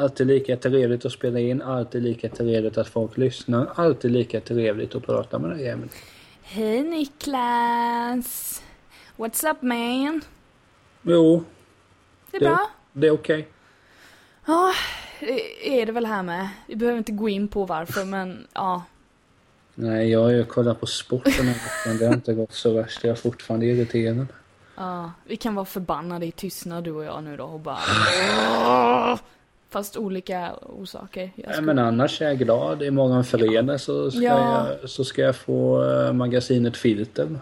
Alltid lika trevligt att spela in, alltid lika trevligt att folk lyssnar, alltid lika trevligt att prata med dig Emil. Hej Niklas! What's up man? Jo, Det är det, bra? det är okej. Ja, det är det väl här med. Vi behöver inte gå in på varför men ja. Nej, jag har ju kollat på sporten veckan. Det har inte gått så värst. Jag är fortfarande irriterad. Ja, vi kan vara förbannade i tystnad du och jag nu då och bara! Fast olika orsaker. Jag Nej, ska... men annars är jag glad. Imorgon fredag så ska, Ja. jag, så ska jag få eh, magasinet Filter.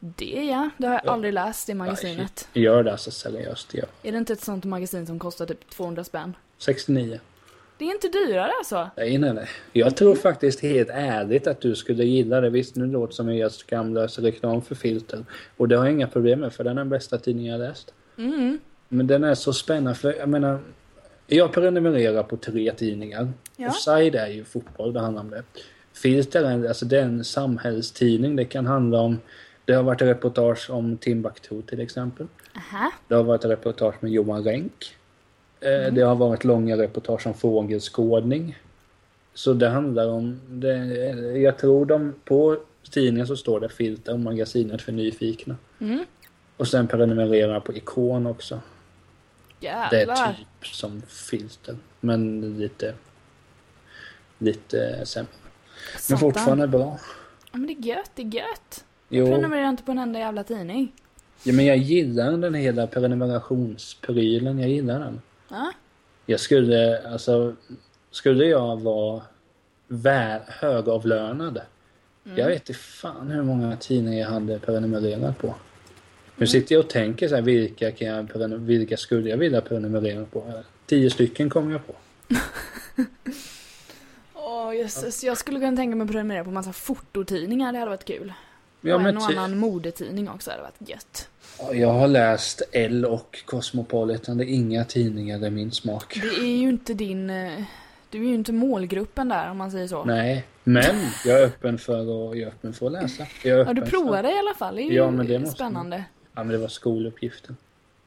Det ja, det har jag Ja. aldrig läst i magasinet. Gör det alltså seriöst. Ja. Är det inte ett sånt magasin som kostar typ 200 spänn? 69. Det är inte dyrare alltså? Nej, nej, nej. Jag tror faktiskt helt ärligt att du skulle gilla det. Visst, nu låter det som jag gör skamlös reklam för Filter. Och det har jag inga problem med, för den är den bästa tidningen jag läst. Mm. Men den är så spännande, för jag menar... Jag prenumererar på tre tidningar. Ja. Offside är ju fotboll, det handlar om det. Filter alltså det är en samhällstidning. Det kan handla om... Det har varit reportage om Timbuktu till exempel. Aha. Det har varit reportage med Johan Renck. Eh, Mm. Det har varit långa reportage om fågelskådning. Så det handlar om... Det, jag tror de... På tidningen så står det Filter, magasinet för nyfikna. Mm. Och sen prenumererar jag på Ikon också. Det är Jävlar. typ som Filter. Men lite... Lite sämre. Men Satan. fortfarande bra. Ja, men det är gött, det är gött. Jo, Prenumererar inte på en enda jävla tidning. ja, men jag gillar den hela prenumerationsprylen. Jag gillar den. Ja? Jag skulle, alltså, skulle jag vara väl högavlönad. Mm. Jag vet inte fan hur många tidningar jag hade prenumererat på. Nu sitter jag och tänker så här, vilka, kan jag, vilka skulle jag vilja prenumerera på? Tio stycken kommer jag på. Åh jösses, jag skulle kunna tänka mig att prenumerera på massa fototidningar, det hade varit kul. Ja, och en och annan modetidning också hade varit gött. Ja, Jag har läst L och Cosmopolitan. Det är inga tidningar i min smak. Det är ju inte din... eh, Du är ju inte målgruppen där om man säger så. Nej, men jag är öppen för att, jag är öppen för att läsa. Jag är Ja, öppen du För, provade i alla fall, det är ju Ja, men det måste spännande. Ja, men det var skoluppgiften.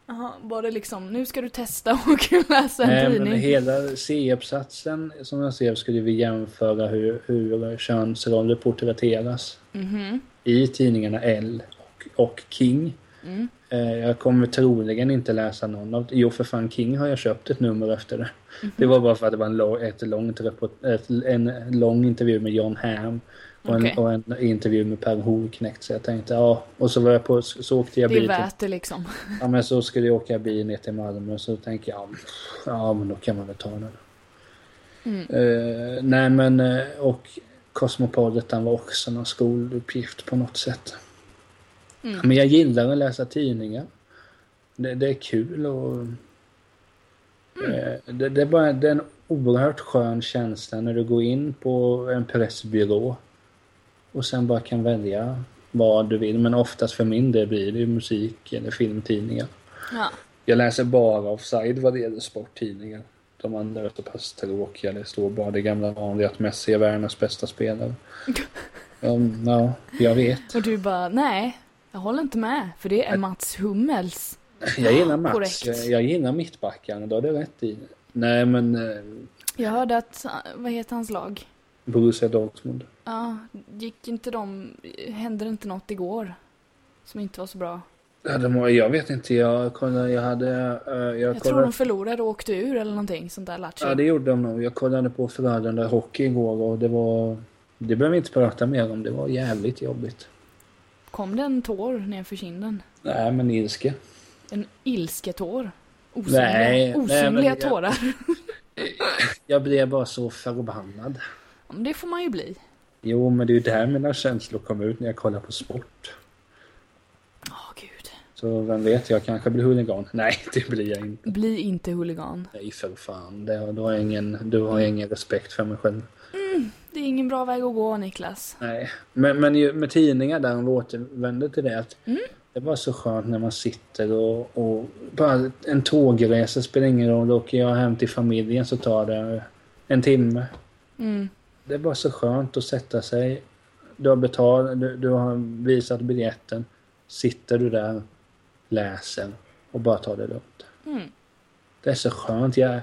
Jaha, var det liksom, nu ska du testa och läsa en Nej, men tidning? hela C-uppsatsen som jag ser skulle vi jämföra hur, hur könsroller porträtteras Mhm. i tidningarna L och, och King. Mm. Eh, Jag kommer troligen inte läsa någon av Jo för fan King har jag köpt ett nummer efter det. Mhm. Det var bara för att det var en, lång, ett långt report, ett, en lång intervju med John Hamm. Och, en, och en intervju med Per Holknekt. Så jag tänkte ja. Och så var jag på, så åkte jag Det är bil värt det liksom. Ja men så skulle jag åka bil ner till Malmö. Så tänkte jag ja, men då kan man väl ta den. Mm. Eh, nej men eh, och Cosmopolitan var också någon skoluppgift på något sätt. Mm. Men jag gillar att läsa tidningar. Det, det är kul och... Eh, det, det, är bara, det är en oerhört skön känsla när du går in på en pressbyrå och sen bara kan välja vad du vill. Men oftast för min del blir det musik eller filmtidningar. Ja. Jag läser bara offside vad det gäller sporttidningar. De andra är så pass tråkiga. Det står bara det gamla vanliga att Messi är världens bästa spelare. Um, ja, jag vet. Och du bara, nej, jag håller inte med. För det är Mats Hummels. Jag gillar Mats. Korrekt. Jag, jag gillar mittbackarna. Då har du rätt i. Nej, men eh, Jag hörde att, vad heter hans lag? Borussia Dortmund. Ja, gick inte de, hände det inte något igår? Som inte var så bra? Ja, de, jag vet inte. Jag kollade. Jag hade... eh, jag Jag tror de förlorade och åkte ur eller någonting sånt där lattjo. ja, det gjorde de nog. Jag kollade på Frölunda Hockey igår och det var... Det behöver vi inte prata mer om. Det var jävligt jobbigt. Kom det en tår nerför kinden? Nej, men ilske. En ilsketår? Osynliga, Nej, nej, osynliga jag- tårar? Jag blev bara så förbannad. Men det får man ju bli. Jo, men det är ju där mina känslor kommer ut när jag kollar på sport. Åh gud. Så vem vet, jag kanske blir huligan. Nej, det blir jag inte. Bli inte huligan. Nej, för fan. Det, då har jag ingen, du har jag ingen respekt för mig själv. Det är ingen bra väg att gå Niklas. Nej, men, men ju- med tidningar där, om vi återvänder till det. Att Mm. Det var så skönt när man sitter och, och bara en tågresa spelar ingen roll. Åker jag hem till familjen så tar det en timme. Mm. Det är bara så skönt att sätta sig. Du har betalat, du, du har visat biljetten. Sitter du där, läser och bara tar det lugnt. Mm. Det är så skönt. Jag,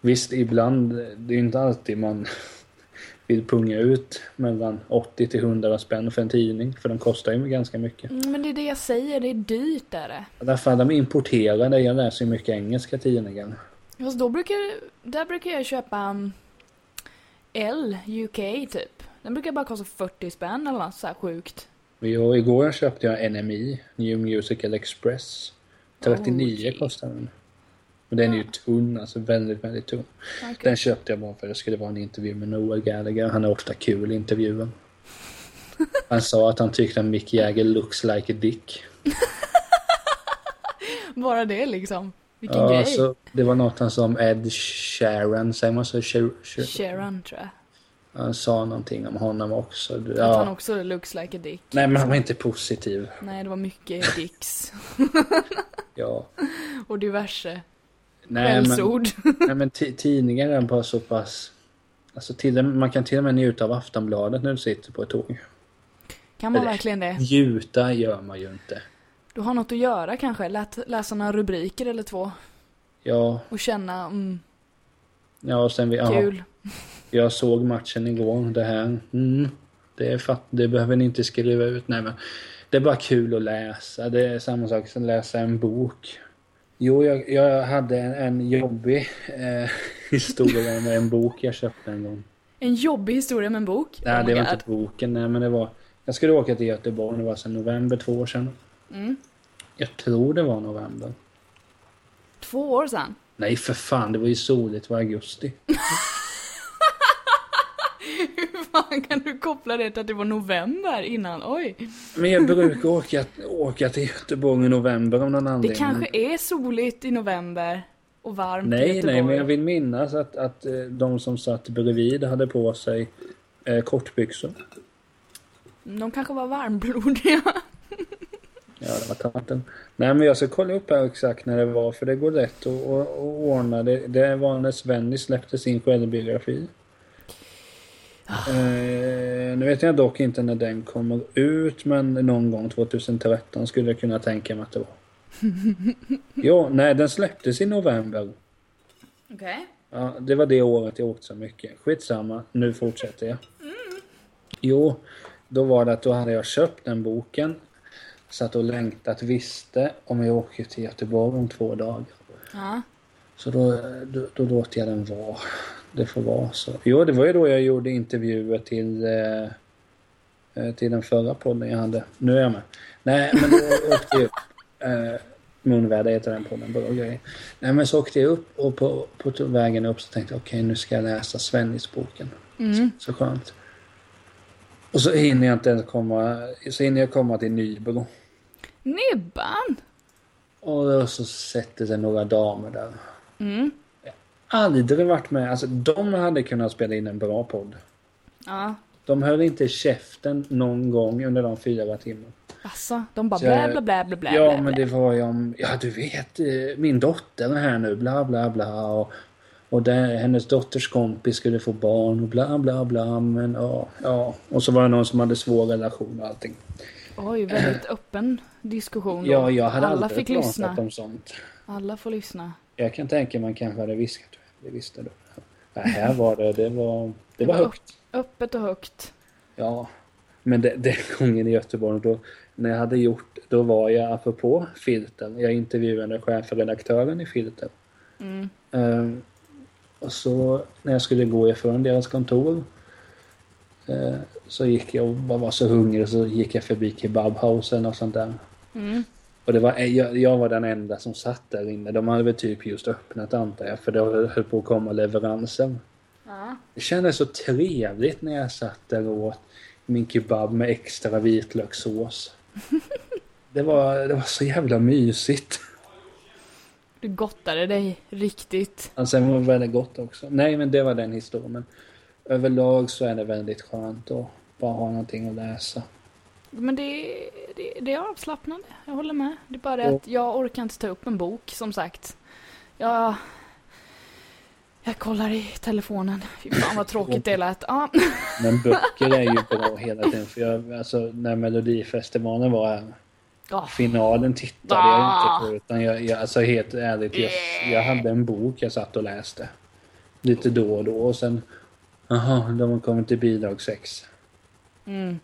visst, ibland, det är inte alltid man vill punga ut mellan 80 till 100 spänn för en tidning. För den kostar ju ganska mycket. Mm, Men det är det jag säger, det är dyrt är det. Därför att de importerade, jag läser ju mycket engelska tidningar. Fast då brukar, där brukar jag köpa um, L UK typ. Den brukar bara kosta 40 spänn eller något så här sjukt. Och igår köpte jag NMI, New Musical Express. 39 Okej. kostar den. Och den är ju tunn, alltså väldigt, väldigt tunn. Okej. Den köpte jag bara för att det skulle vara en intervju med Noah Gallagher. Han är ofta kul i intervjun. Han sa att han tyckte att Mick Jagger looks like a dick. Bara det liksom. Vilken Ja, grej. så det var något han sa om Ed Sheeran, säger man så? Sh- Sh- Sharon tror jag. han sa någonting om honom också. Att han Ja. också looks like a dick. Nej, men han var inte positiv. Nej, det var mycket dicks. Ja. Och diverse Nej, men, skällsord. nej, men ti- tidningar är bara så pass... Alltså till, man kan till och med njuta av Aftonbladet när du sitter på ett tåg. Kan man Eller- verkligen det? Njuta gör man ju inte. Du har något att göra kanske? Lät, läsa några rubriker eller två. Ja, Och känna, mm, ja och sen vi, kul. jag såg matchen igår. Det här, mm, det, är fatt, det behöver ni inte skriva ut. Nej, men det är bara kul att läsa. Det är samma sak som att läsa en bok. Jo, jag, jag hade en, en jobbig eh, historia med en bok jag köpte en gång. En jobbig historia med en bok. Nej, Oh det var God. inte boken. Nej, men det var... Jag skulle åka till Göteborg. Det var sedan november, två år sedan. Mm. Jag tror det var november. Två år sedan. Nej, för fan. Det var ju soligt. Det var augusti. Hur fan kan du koppla det till att det var november innan? Oj. Men jag brukar åka, åka till Göteborg i november av någon Det anledning. kanske är soligt i november. Och varmt i Nej, Göteborg. nej, men jag vill minnas att, att eh, de som satt bredvid hade på sig eh, kortbyxor. De kanske var varmblodiga. Ja, det var tanten. Nej, men jag ska kolla upp här exakt när det var, för det går lätt att, att, att ordna. Det, det var när Svenny släppte sin självbiografi. Ah. Eh, nu vet jag dock inte när den kommer ut, men någon gång 2013 skulle jag kunna tänka mig att det var. jo, nej, den släpptes i november. Okej. Ja, det var det året jag åkte så mycket. Skitsamma, nu fortsätter jag. Jo, då var det att då hade jag köpt den boken. Satt och längtat, visste om jag åker till Göteborg om två dagar. Ja. Så då, då, då låter jag den vara. Det får vara så. Jo, det var ju då jag gjorde intervjuer till, eh, eh, till den förra podden jag hade. Nu är jag med. Nej, men då åkte jag upp. Eh, Munväder heter den podden, bra grej. Nej, men så åkte jag upp och på, på vägen upp så tänkte jag okej, nu ska jag läsa Svennis-boken. Mm. Så skönt. Och så hinner jag inte ens komma, så hinner jag komma till Nybro. Nibban! Och då så sätter sig några damer där. Mm. Aldrig varit med, alltså de hade kunnat spela in en bra podd. Ja. De höll inte käften någon gång under de fyra timmarna. Alltså, de bara Så- blä blä blä blä blä. Ja, blä, men blä. det var ju om, ja du vet, eh, min dotter är här nu, bla bla bla. Och, och där, hennes dotters kompis skulle få barn och bla bla bla. Men ja, ja. Och så var det någon som hade svår relation och allting. Oj, väldigt öppen diskussion då. Ja, jag hade Alla aldrig fick pratat lyssna. om sånt. Alla får lyssna. Jag kan tänka man kanske hade viskat. Det visste du. Ja, här var det, det var, det var högt. Öppet och högt. Ja, men det, den gången i Göteborg då, när jag hade gjort, då var jag apropå Filten. Jag intervjuade chefredaktören i Filten. Mm. Ehm, och så när jag skulle gå ifrån deras kontor eh, så gick jag och bara var så hungrig så gick jag förbi kebabhausen och sånt där. Mm. Och det var, jag, jag var den enda som satt där inne. De hade väl typ just öppnat antar jag för det höll på att komma leveranser. Ja. Det kändes så trevligt när jag satt där och åt min kebab med extra vitlökssås. Det var, det var så jävla mysigt. Du gottade dig riktigt. Och sen var det väldigt gott också. Nej, men det var den historien. Men överlag så är det väldigt skönt att bara ha någonting att läsa. Men det, det, det är avslappnande. Jag håller med. Det är bara det Ja. att jag orkar inte ta upp en bok, som sagt. Jag... Jag kollar i telefonen. Fy fan vad tråkigt det lät. Ja. Men böcker är ju bra hela tiden. För jag, alltså, när Melodifestivalen var här. Ja. Finalen tittade Ah. jag inte på utan jag, jag alltså helt ärligt, jag, jag hade en bok jag satt och läste. Lite då och då och sen, jaha, de har kommit till bidrag 6. Mm.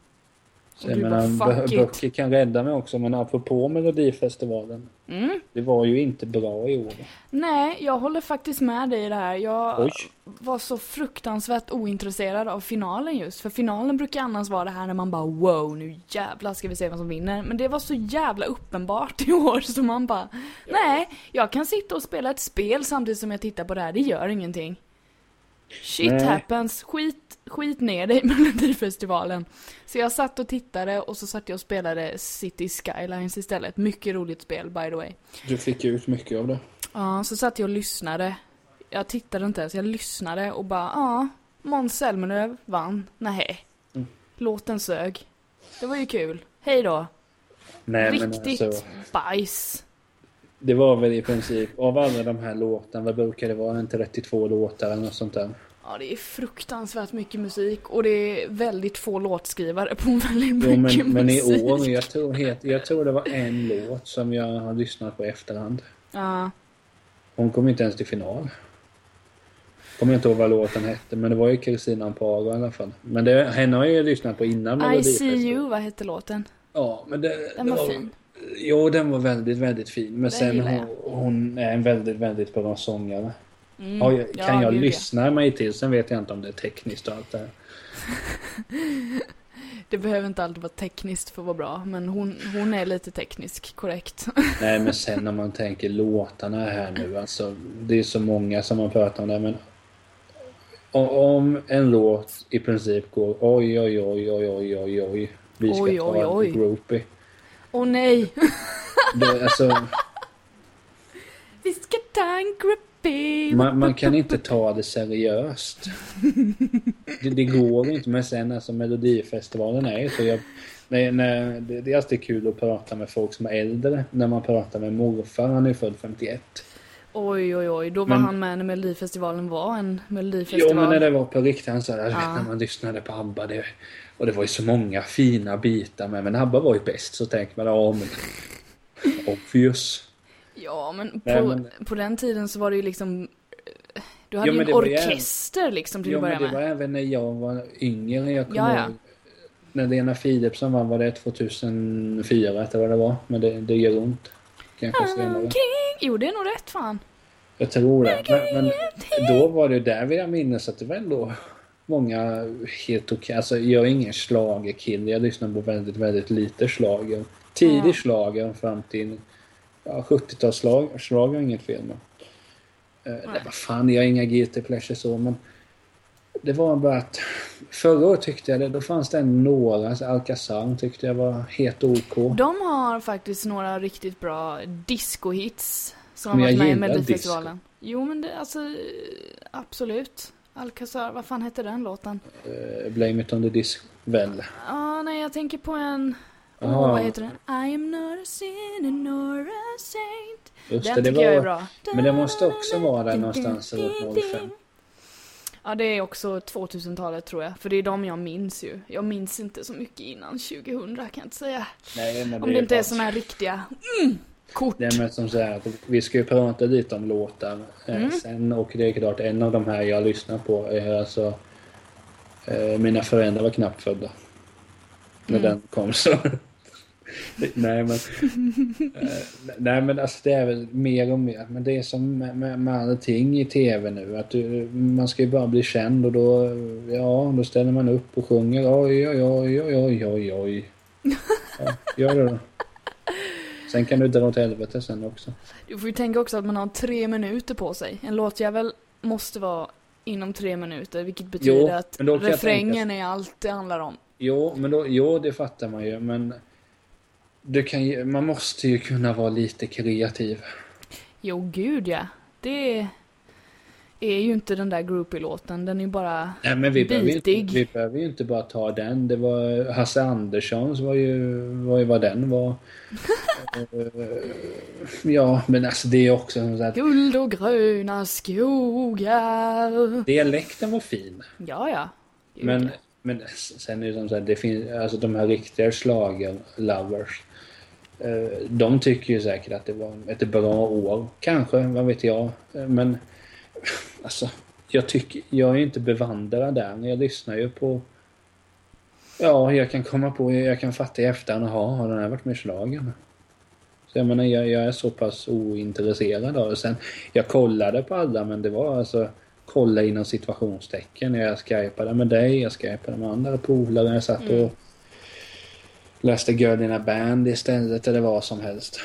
Så jag menar, bara, bö- fuck it. böcker kan rädda mig också men apropå Melodifestivalen. Mm. Det var ju inte bra i år. Nej, jag håller faktiskt med dig i det här. Jag Oj. var så fruktansvärt ointresserad av finalen just. För finalen brukar annars vara det här när man bara wow, nu jävlar ska vi se vem som vinner. Men det var så jävla uppenbart i år så man bara nej, jag kan sitta och spela ett spel samtidigt som jag tittar på det här. Det gör ingenting. Shit Nej. happens. Skit, skit ner dig med Melodifestivalen. Så jag satt och tittade och så satt jag och spelade City Skylines istället. Mycket roligt spel by the way. Du fick ut mycket av det. Ja, så satt jag och lyssnade. Jag tittade inte ens, jag lyssnade och bara ja, Måns Zelmerlöw vann. Nej. Mm. Låten sög. Det var ju kul. Hej då. Nej men Riktigt alltså, bajs. det var väl i princip, av alla de här låtarna, vad brukar det vara? En 32 låtar eller något sånt där? Ja, det är fruktansvärt mycket musik och det är väldigt få låtskrivare på väldigt Jo mycket men, men i musik. år, jag tror, jag tror det var en låt som jag har lyssnat på i efterhand. Ja, Hon kom inte ens till final. Kommer inte ihåg vad låten hette men det var ju Kristina Amparo i alla fall. Men det, henne har jag ju lyssnat på innan I see you, vad hette låten? Ja men det, Den det var fin. Jo den var väldigt väldigt fin. Men sen gillar hon, hon är en väldigt väldigt bra sångare. Mm. Ja, kan Ja, jag gud, ja. lyssna mig till, sen vet jag inte om det är tekniskt och allt det här. Det behöver inte alltid vara tekniskt för att vara bra, men hon, hon är lite teknisk korrekt. Nej men sen när man tänker låtarna här nu, alltså det är så många som man pratar om det men om en låt i princip går oj oj oj oj oj oj oj vi ska Oj, ta oj, oj. groupie. Åh nej! Det, alltså, Vi ska ta en groupie! Man, man kan inte ta det seriöst. Det, det går inte men sen alltså Melodifestivalen är ju så jag när, när, det, det är alltid kul att prata med folk som är äldre. När man pratar med morfar, han är född 51. Oj, oj, oj. Då var Men- han med när Melodifestivalen var en Jo Melodifestival. men när det var på riktigt, han sa det, vet Ja. när man lyssnade på ABBA det, och det var ju så många fina bitar med, men ABBA var ju bäst så tänker man ja men obvious. Ja, men på, Nej, men- på den tiden så var det ju liksom... Du hade Ja, ju men en orkester liksom till Jo att men börja det var med. även när jag var yngre, jag kommer Ja, ja. när Lena Philipsson vann, var det 2004 eller vad det var? Men det, det gör ont. Kanske senare. Omkring... Jo, det är nog rätt fan. Jag tror det. Men, men då var det där vill jag minnas att det var ändå många helt okej. Alltså jag är ingen schlagerkille. Jag lyssnar på väldigt, väldigt lite schlager. Tidig Ja. schlager fram till ja, 70-talsschlager. Schlager är inget fel med. Eh, det var fan, jag har inga guilty pleasure så men det var bara att förra året tyckte jag det, då fanns det några, alltså Alcazar tyckte jag var helt OK. De har faktiskt några riktigt bra disco-hits som Men har varit med i Melodifestivalen. Jo, men det, alltså absolut. Alcazar, vad fan hette den låten? Uh, Blame it on the disco. Väl. Ja, nej, jag tänker på en... Åh, Jaha. vad heter den? I am not a sinner nor a saint. Just Den det, det tycker jag är var, bra. men det måste också vara där någonstans runt 05. Ja, det är också 2000-talet tror jag. För det är de jag minns ju. Jag minns inte så mycket innan 2000 kan jag inte säga. Nej, men Om det inte är såna här riktiga mm, kort. Det är med som så här, att vi ska ju prata lite om låtar eh, Mm. sen och det är klart en av de här jag lyssnar på är alltså eh, Mina föräldrar var knappt födda. När Mm. den kom så. Nej men eh, Nej men alltså det är väl mer och mer. Men det är som med, med, med allting i TV nu. Att du, man ska ju bara bli känd och då Ja, då ställer man upp och sjunger oj oj oj oj oj oj oj. Ja, gör det då. Sen kan du dra åt helvete sen också. Du får ju tänka också att man har tre minuter på sig. En låtjävel måste vara inom tre minuter, vilket betyder Jo, att refrängen är allt det handlar om. Jo, men då, jo, det fattar man ju, men du kan ju, man måste ju kunna vara lite kreativ. Jo, gud ja. Det är ju inte den där groupie-låten, den är ju bara... Nej, men vi behöver, ju inte, vi behöver ju inte bara ta den. Det var Hasse Anderssons var ju, var ju vad den var. Eh, ja, men alltså det är också som sagt, Guld och gröna skogar. dialekten var fin. Ja, ja. Gud, Men, ja. men sen är det som sagt, det finns, alltså de här riktiga slager lovers Eh, de tycker ju säkert att det var ett bra år. Kanske, vad vet jag. Eh, men alltså, jag tycker, jag är inte bevandrad där. Jag lyssnar ju på Ja, jag kan komma på, jag kan fatta i efterhand, jaha, har den här varit med i schlagern? Så jag menar, jag, jag är så pass ointresserad av det. Sen, jag kollade på alla, men det var alltså kolla inom situationstecken. Jag skypade med dig, jag skypade med andra polare. Jag satt och Mm läste Girl in a Band istället, eller vad som helst.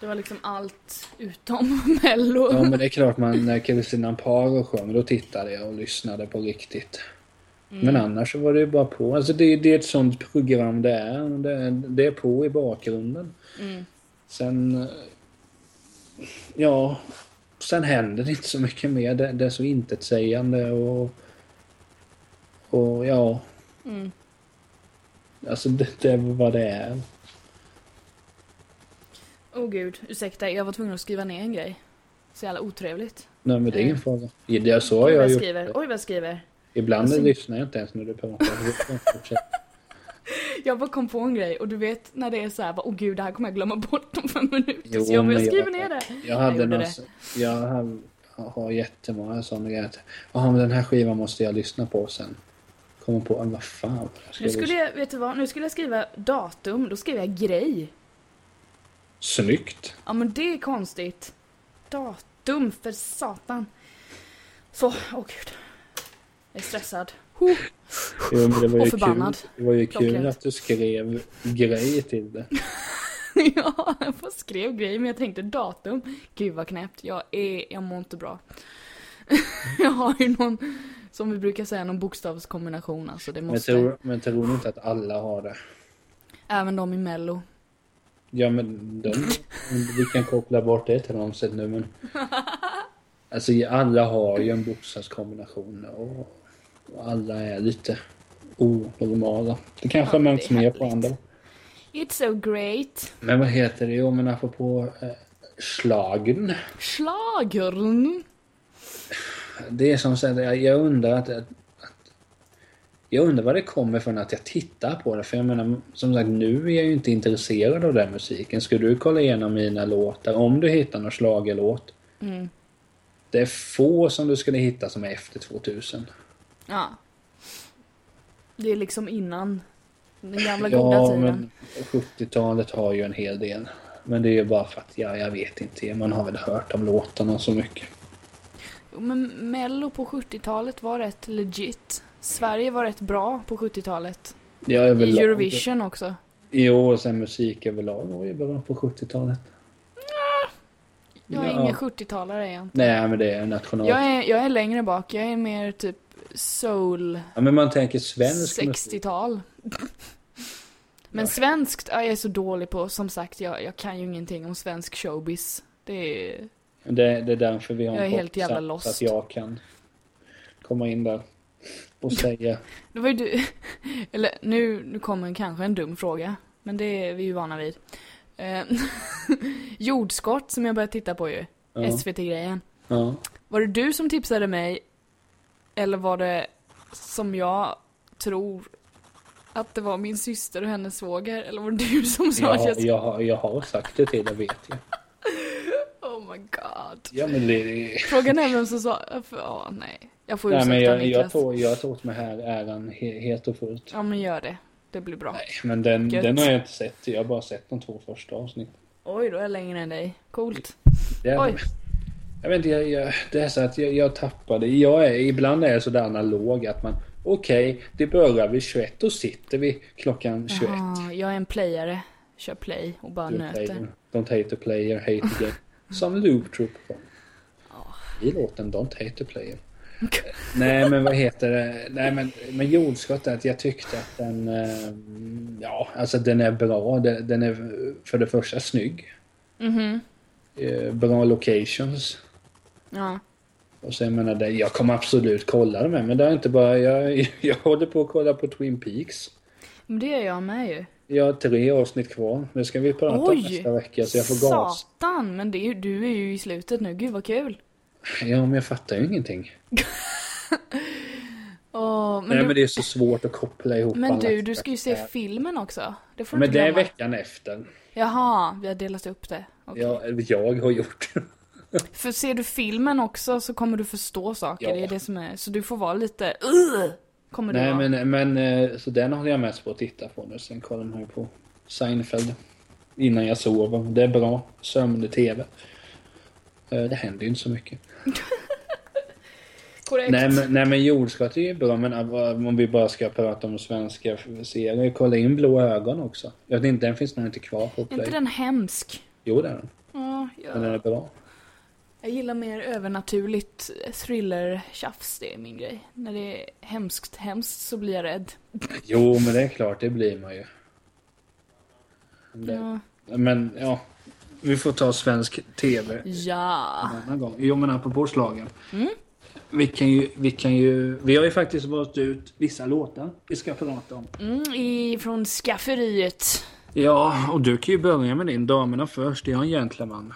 Det var liksom allt utom mello. Ja, men det är klart man, när Kristina Amparo sjöng, då tittade jag och lyssnade på riktigt. Mm. Men annars så var det ju bara på. Alltså det, det är ett sånt program det är. Det, det är på i bakgrunden. Mm. Sen... Ja... Sen händer det inte så mycket mer. Det, det är så intetsägande och... Och ja... Mm. Alltså det, det är vad det är. Åh oh, gud, ursäkta, jag var tvungen att skriva ner en grej. Så jävla otrevligt. Nej men det är ingen Mm. fråga. Ja, Det så Oj jag jag gjort. skriver, oj vad jag skriver. Ibland Alltså- lyssnar jag inte ens när du pratar. Jag bara kom på en grej och du vet när det är så här, åh gud det här kommer jag glömma bort om fem minuter. Jo, så jag, men jag jag- skriver ner det. Jag hade gjorde någon, jag har, har jättemånga sådana grejer. Jaha, men den här skivan måste jag lyssna på sen. Kommer på, vad fan. Ska Nu skulle jag, vet du vad, nu skulle jag skriva datum, då skrev jag grej. Snyggt. Ja men det är konstigt. Datum, för satan. Så, åh gud. Jag är stressad. Huh. Jo, det var Och ju förbannad. kul, det var ju kul Klockrent. att du skrev grej till det. ja, jag skrev grej men jag tänkte datum. Gud vad knäppt. Jag är, jag mår inte bra. jag har ju någon, som vi brukar säga, någon bokstavskombination alltså. Det Men måste, tror, men tror du inte att alla har det? även de i mello. Ja, men de, vi kan koppla bort det till någon sätt nu, men... Alltså, alla har ju en bokstavskombination och, och alla är lite onormala. Det kanske Ja, märks är mer på andra. It's so great. Men vad heter det? Jo, men apropå eh, slagen. Schlagern. Det är som sagt, jag, undrar att, att, att... Jag undrar vad det kommer från att jag tittar på det. För jag menar, som sagt, nu är jag ju inte intresserad av den musiken. Ska du kolla igenom mina låtar, om du hittar någon schlagerlåt Mm. Det är få som du skulle hitta som är efter 2000. Ja. Det är liksom innan den gamla goda Ja, tiden. men 70-talet har ju en hel del. Men det är ju bara för att, ja, jag vet inte. Man har väl hört om låtarna så mycket. Men Mello på 70-talet var rätt legit. Sverige var rätt bra på 70-talet. Ja, I överlag. Eurovision också. Jo, och sen musik överlag var ju bra på 70-talet. Jag är ingen 70-talare är jag inte. Nej, men det är national... Jag är, jag är längre bak. Jag är mer typ soul Ja, men man tänker svensk musik. 60-tal. Men svenskt, ja, jag är så dålig på, som sagt, jag, jag kan ju ingenting om svensk showbiz. Det är... Det, det är därför vi har Jag är en helt jävla lost. Att jag kan komma in där och säga... Det var ju du, eller nu, nu kommer kanske en dum fråga, men det är vi ju vana vid. Eh, jordskott som jag började titta på ju, Ja, SVT-grejen. ja. Var det du som tipsade mig, eller var det som jag tror att det var min syster och hennes svåger, eller var det du som sa att Jag, jag jag, har- jag har sagt det till dig, vet jag. Oh my god. Ja, men det... Frågan är vem som sa, ja nej. Jag får Nej, men jag, Niklas. jag, tog, jag tog här äran he, helt och fullt. Ja men gör det. Det blir bra. Nej, men den, Gött. den har jag inte sett. Jag har bara sett de två första avsnitten. Oj, då är jag längre än dig. Coolt. Är, Oj. Jag vet inte, jag, jag, det är så att jag, jag tappade. Jag är, ibland är jag sådär analog att man... Okej, det börjar vid 21. Då sitter vi klockan 21. Jaha, jag är en playare. Kör play och bara nöter. player. Don't hate the player, hate the game. Som Loop Troop var. I låten Don't hate the player. Nej men vad heter det? Nej men, men jordskott är att jag tyckte att den... eh, Ja, alltså den är bra. Den, är för det första snygg. Mhm. Eh, Bra locations. Ja. Och så jag menar, det, jag kommer absolut kolla det med men det är inte bara... Jag, jag håller på att kolla på Twin Peaks. Men det är jag med ju. Jag har tre avsnitt kvar. Det ska vi prata Oj! nästa vecka så jag får gas. Satan! Men det är du är ju i slutet nu. Gud vad kul. Ja men jag fattar ju ingenting. Åh, men Nej du, men det är så svårt att koppla ihop men alla du, du ska ju se filmen också. Det får du Men inte det är glömma. veckan efter. Jaha, vi har delat upp det. Okej. Ja, jag har gjort. För ser du filmen också så kommer du förstå saker. Ja. Det är det som är, så du får vara lite uh, Kommer du Nej vara. men, men eh, så den håller jag mest på att titta på nu. Sen kollar man ju på Seinfeld. Innan jag sover. Det är bra. Sömn-tv. Eh, Det händer ju inte så mycket. Korrekt. Nej men, nej men jordskott är ju bra men eh, om vi bara ska prata om svenska serier. Kolla in Blå ögon också. Jag vet inte, den finns nog inte kvar på Är Play. inte den hemsk? Jo det är den. Ja, Men den är bra. Jag gillar mer övernaturligt thriller-tjafs. Det är min grej. När det är hemskt, hemskt så blir jag rädd. Jo men det är klart, det blir man ju. Det, Ja. Men ja. Vi får ta svensk TV ja. en annan gång. Jo men apropå slagen. Mm. Vi kan ju, vi kan ju, vi har ju faktiskt valt ut vissa låtar vi ska prata om. Mm, ifrån skafferiet. Ja, och du kan ju börja med din. Damerna först, jag är en gentleman.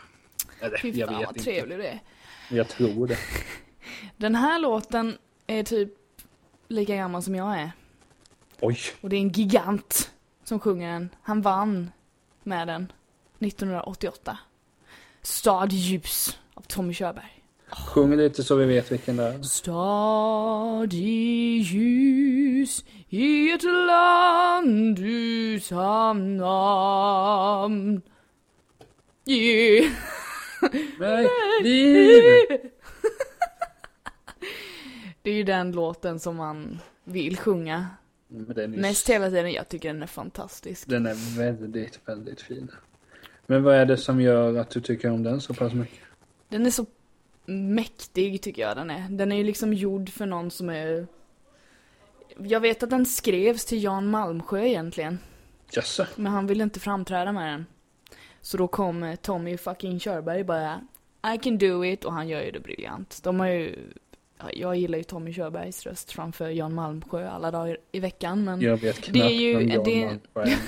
Eller, Fy jag fan vet vad inte. trevlig du är. Jag tror det. Den här låten är typ lika gammal som jag är. Oj. Och det är en gigant som sjunger den. Han vann med den 1988. Stad ljus av Tommy Körberg. Sjung lite så vi vet vilken det är. Stad i ljus i ett land utan namn. Yeah. Nej, liv! Det är ju den låten som man vill sjunga Men den är, mest hela tiden. Jag tycker den är fantastisk. den är väldigt, väldigt fin. Men vad är det som gör att du tycker om den så pass mycket? Den är så mäktig tycker jag den är. Den är ju liksom gjord för någon som är... Jag vet att den skrevs till Jan Malmsjö egentligen. Jaså? Men han ville inte framträda med den. Så då kom eh, Tommy fucking Körberg bara I can do it och han gör ju det briljant. De har ju ja, jag gillar ju Tommy Körbergs röst framför Jan Malmsjö alla dagar i veckan men Jag vet knappt Det är ju- vem Jan det- Malmsjö är.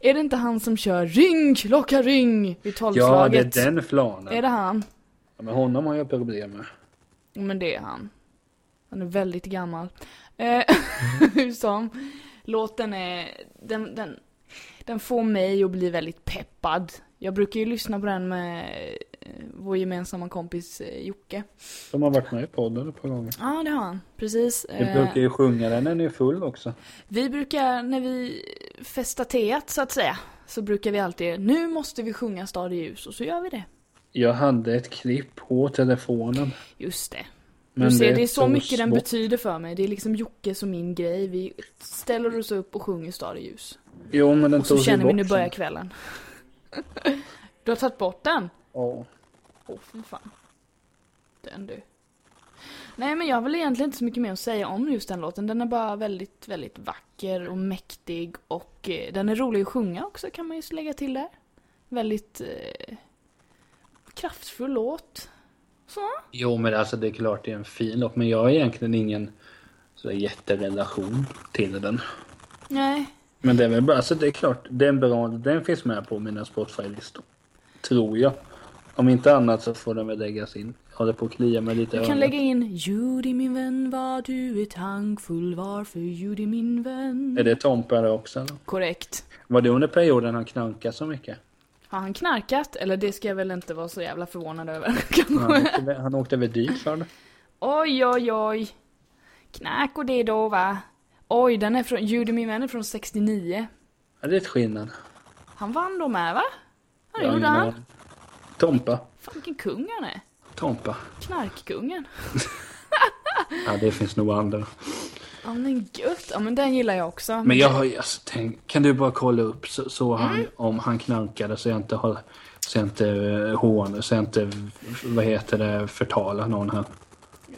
Är det inte han som kör ring, klocka ring vid Ja, det tolvslaget? är den flanen. Är det han? Ja, men honom har jag problem med. Men det är han. Han är väldigt gammal. Eh, Hur som. Låten är, den, den, den får mig att bli väldigt peppad. Jag brukar ju lyssna på den med eh, vår gemensamma kompis eh, Jocke. De har varit med i podden ett par gånger. Ja, det har han. Precis. Vi Eh, brukar ju sjunga den när ni är full också. Vi brukar, när vi festar teat så att säga, så brukar vi alltid, nu måste vi sjunga Stad i ljus, och så gör vi det. Jag hade ett klipp på telefonen. Just det. Men du ser, det är så togs mycket den betyder för mig. Det är liksom Jockes och min grej. Vi ställer oss upp och sjunger Stad i ljus. Jo, men den Och så känner vi nu börjar kvällen. du har tagit bort den? Ja. Åh, fy fan. Den du. Nej, men jag har väl egentligen inte så mycket mer att säga om just den låten. Den är bara väldigt, väldigt vacker och mäktig och eh, den är rolig att sjunga också kan man ju lägga till där. Väldigt eh, kraftfull låt. Så. Jo, men alltså det är klart det är en fin låt. Men jag har egentligen ingen så jätterelation till den. Nej, Men det är väl bara, alltså det är klart, den, bra, den finns med på mina Spotify-listor. Tror jag. Om inte annat så får den väl läggas in. Jag håller på att klia mig lite du kan lägga in Judy min vän var du är tankfull varför Judy min vän. Är det Tompa det också eller? Korrekt. Var det under perioden han knankade så mycket? Har han knarkat? Eller det ska jag väl inte vara så jävla förvånad över. Han åkte, han åkte väl dit för? Oj, oj, oj. Knack och det då va. Oj, den är från, Judy min vän är från 69. Ja, det är ett skillnad. Han vann då med va? Ja, Jag har gjorde han. Tompa. Fan vilken kung han är. Tompa. Knarkkungen. Ja, det finns nog andra. Ja men gött. Ja men den gillar jag också. Men jag har alltså tänkt, kan du bara kolla upp så, så han, Mm. om han knankade så jag inte har, så jag inte eh, hån, så jag inte, vad heter det, förtalar någon här.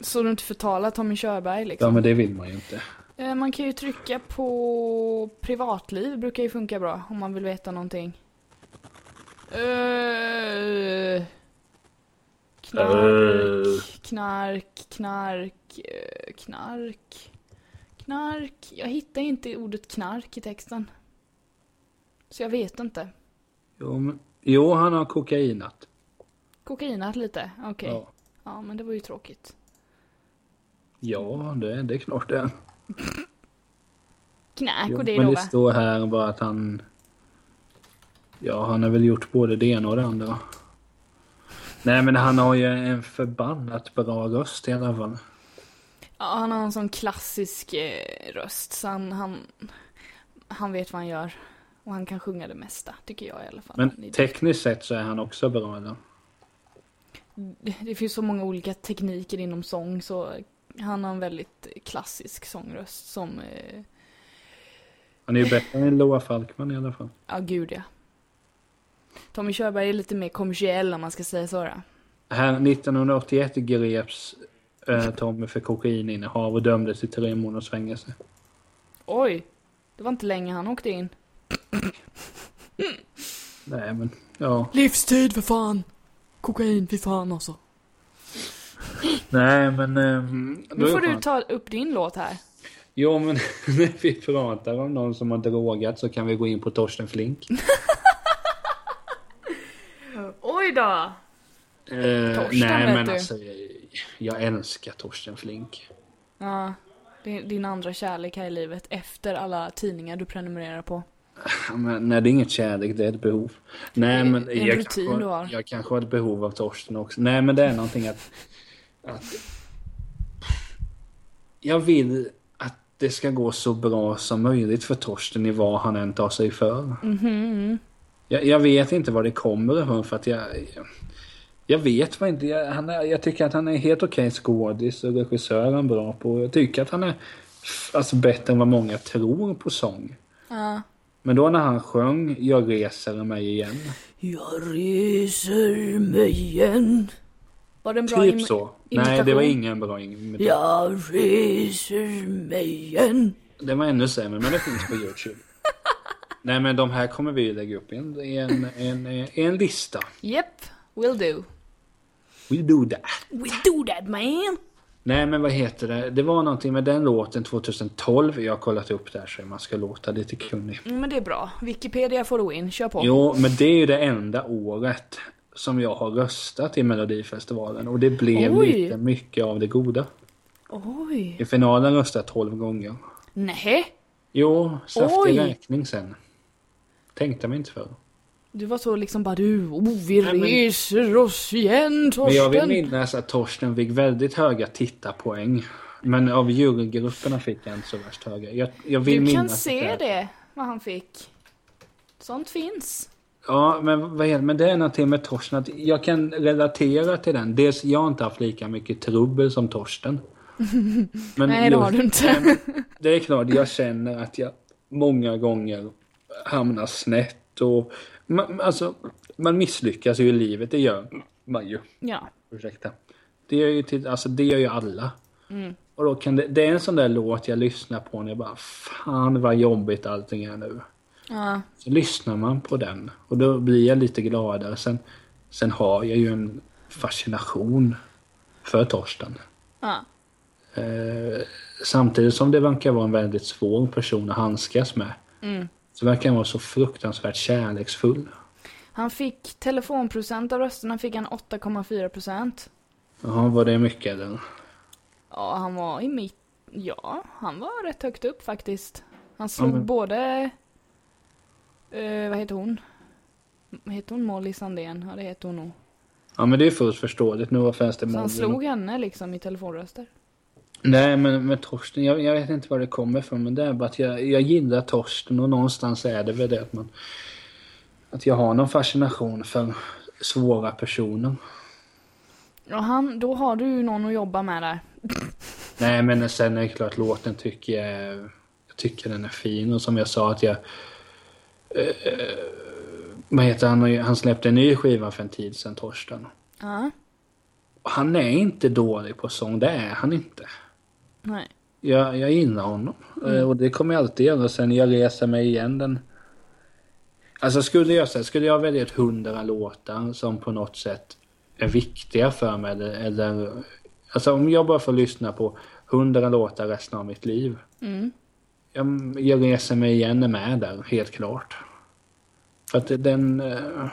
Så du inte förtalar Tommy Körberg Ja liksom. men det vill man ju inte. Eh, Man kan ju trycka på privatliv, brukar ju funka bra om man vill veta någonting. Uh, knark, knark, knark, knark, knark. Jag hittar inte ordet knark i texten. Så jag vet inte. Jo, men, jo han har kokainat. Kokainat lite, okej. Ja. Ja, men det var ju tråkigt. Ja, det, det är klart det. Jo, och det men då det va? står här bara att han... Ja, han har väl gjort både det ena och det andra. Nej, men han har ju en förbannat bra röst i alla fall. Ja, han har en sån klassisk eh, röst så han, han, han vet vad han gör. Och han kan sjunga det mesta, tycker jag i alla fall. Men tekniskt sett så är han också bra eller? det, det finns så många olika tekniker inom sång så han har en väldigt klassisk sångröst som, eh, Han är ju bättre än Loa Falkman i alla fall. ja gud ja. Tommy Körberg är lite mer kommersiell om man ska säga så då. Här 1981 greps eh, Tommy för kokaininnehav och dömdes till tre månaders fängelse. Oj! Det var inte länge han åkte in. Nej men, ja. Livstid för fan! Kokain, för fan alltså. Nej men... då Nu får du ta upp din låt här. Jo men när vi pratar om någon som har drogat så kan vi gå in på Torsten Flink. Oj då! Eh, Torsten, nej vet men du. alltså, jag älskar Torsten Flink. Ja, det är din andra kärlek här i livet efter alla tidningar du prenumererar på. Men, nej det är inget kärlek, det är ett behov. Nej men en jag, rutin kanske, du har. jag kanske har ett behov av Torsten också. Nej men det är någonting att, att jag vill att det ska gå så bra som möjligt för Torsten i vad han än tar sig för. Mhm. Jag, jag vet inte var det kommer ifrån för att jag... Jag, vet vad inte. Jag, han är, jag tycker att han är helt okej skådis och regissör är han bra på. Jag tycker att han är alltså, bättre än vad många tror på sång. Ja. Men då när han sjöng Jag reser mig igen. Jag reser mig igen. Var det en bra Typ så. imitation? Nej, det var ingen bra imitation. Jag reser mig igen. Det var ännu sämre, men det finns på Youtube. Nej, men de här kommer vi lägga upp i en, en, en, en lista. Yep, will do. We do that. We do that man. Nej men vad heter det? Det var någonting med den låten 2012. Jag har kollat upp det här så man ska låta lite kunnig. Mm, men det är bra. Wikipedia får du in, kör på. Jo, men det är ju det enda året som jag har röstat i Melodifestivalen. Och det blev Oj. lite mycket av det goda. Oj. I finalen röstade jag 12 gånger. Nej. Jo, saftig räkning sen. Tänkte mig inte för. Du var så liksom bara du, oh vi Nej, men- reser oss igen Men jag vill Torsten. minnas att Torsten fick väldigt höga tittarpoäng. Men av jurygrupperna fick jag inte så värst höga. Jag, jag vill Du kan se det, vad han fick. Sånt finns. Ja, men vad är det? Men det är någonting med Torsten att jag kan relatera till den. Dels, jag har inte haft lika mycket trubbel som Torsten. Men Nej, det har du inte. Det är klart, jag känner att jag många gånger hamnar snett och man, alltså, man misslyckas ju i livet, det gör man ju. Ja. Ursäkta. Det gör ju, till, alltså, det gör ju alla. Mm. Och då kan det, det är en sån där låt jag lyssnar på när jag bara Fan vad jobbigt allting är nu. Ja. Så lyssnar man på den och då blir jag lite gladare. Sen, sen har jag ju en fascination för Torsten. ja. Eh, samtidigt som det verkar vara en väldigt svår person att handskas med. Mm. Så verkar han vara så fruktansvärt kärleksfull. Han fick telefonprocent av rösterna fick han 8,4 procent. Jaha, var det mycket eller? Ja, han var i mitt... Ja, han var rätt högt upp faktiskt. Han slog men- både... Eh, vad heter hon? Heter hon Molly Sandén? Ja, det heter hon nog. Ja men det är fullt förståeligt. Nu var fanns det Så han slog henne liksom i telefonröster. Nej men med Torsten, jag, jag vet inte var det kommer ifrån men det är bara att jag, jag gillar Torsten och någonstans är det väl det att man... Att jag har någon fascination för svåra personer. Och han, då har du ju någon att jobba med där. Nej men sen är det klart låten tycker jag Jag tycker den är fin och som jag sa att jag eh, Vad heter han? Han släppte en ny skiva för en tid sedan Torsten. Ja. Och Han är inte dålig på sång, det är han inte. Nej. Jag, jag gillar honom. Mm. Eh, Och det kommer jag alltid göra. Sen jag reser mig igen den. Alltså skulle jag säga, skulle jag välja ett hundra låtar som på något sätt är viktiga för mig eller, Alltså om jag bara får lyssna på hundra låtar resten av mitt liv. Mm. Jag, jag reser mig igen är med där, helt klart. För att den... eh,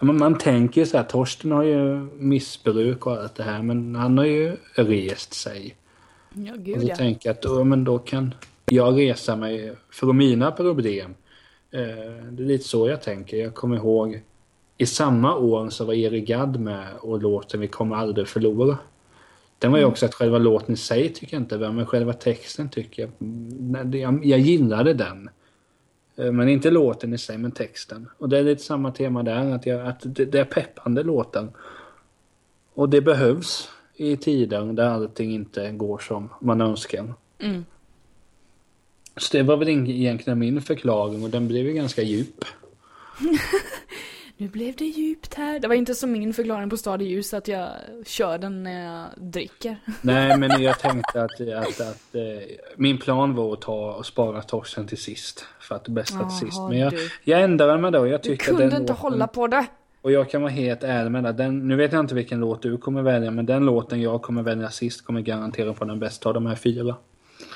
men man tänker så här, Torsten har ju missbruk och allt det här men han har ju rest sig. Ja, Och gud så ja. tänker jag att ja, men då kan jag resa mig från mina problem. Eh, det är lite så jag tänker. Jag kommer ihåg i samma år så var Erik Gadd med och låten Vi kommer aldrig förlora. Den var ju också att själva låten i sig tycker jag inte var, men själva texten tycker jag... det- Jag, jag gillade den. Eh, Men inte låten i sig, men texten. Och det är lite samma tema där, att, jag, att det, det är peppande låten. Och det behövs i tider där allting inte går som man önskar. Mm. Så det var väl egentligen min förklaring och den blev ju ganska djup. Nu blev det djupt här. Det var inte som min förklaring på Stad ljus att jag kör den när jag dricker. Nej, men jag tänkte att, att, att eh, min plan var att ta och spara torsen till sist. För att det bästa till sist. Men jag, du. jag ändrade mig då. Jag Du tyckte kunde den inte låten, hålla på det. Och jag kan vara helt ärlig med det. Den, nu vet jag inte vilken låt du kommer välja, men den låten jag kommer välja sist kommer garantera på den bästa av de här fyra.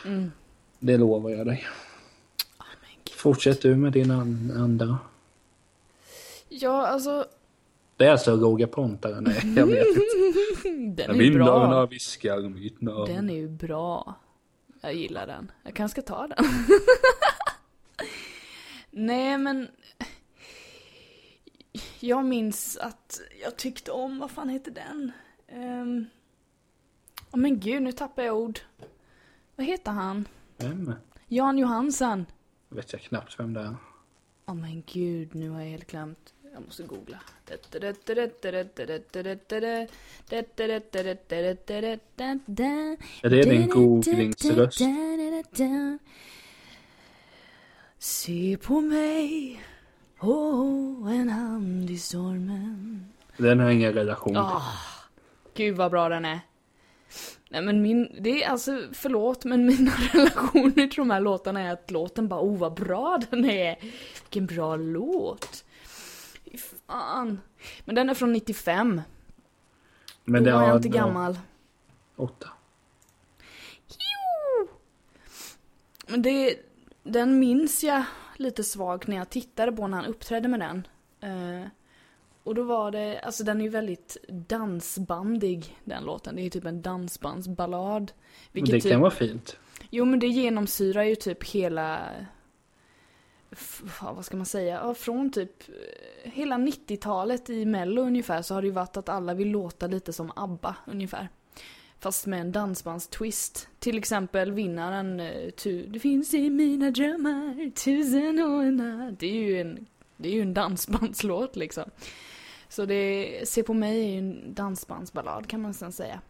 Mm. Det lovar jag dig. Fortsätt du med din an- andra. Ja, alltså. Det är alltså Roger Pontare? Nej, jag vet inte. Den är ju Vindarna bra. viskar mitt namn. Den är ju bra. Jag gillar den. Jag kanske ska ta den. Nej, men... Jag minns att jag tyckte om, vad fan heter den? Um... Oh, men gud, nu tappar jag ord. Vad heter han? Vem? Jan Johansen. Vet jag knappt vem det är. Åh men gud, nu har jag helt glömt. Jag måste googla. Är det din googlingsröst? Se på mig, oh, en hand i stormen. Den har ingen relation till. Ah, gud vad bra den är. Nej men min, det är alltså, förlåt men mina relationer till de här låtarna är att låten bara, oh vad bra den är. Vilken bra låt. Fan. Men den är från 95. Men Då det var jag har inte gammal. åtta. Jo! Men det, den minns jag lite svagt när jag tittade på när han uppträdde med den. Eh, och då var det, alltså den är ju väldigt dansbandig den låten. Det är ju typ en dansbandsballad. Vilket det typ, kan vara fint. Jo men det genomsyrar ju typ hela, vad ska man säga, från typ eh, hela 90-talet i mello ungefär så har det ju varit att alla vill låta lite som ABBA ungefär. Fast med en dansbandstwist. Till exempel vinnaren eh, tu, Det finns i mina drömmar tusen och en natt. Det är ju en, det är ju en dansbandslåt liksom. Så det, Se på mig är ju en dansbandsballad kan man sen säga.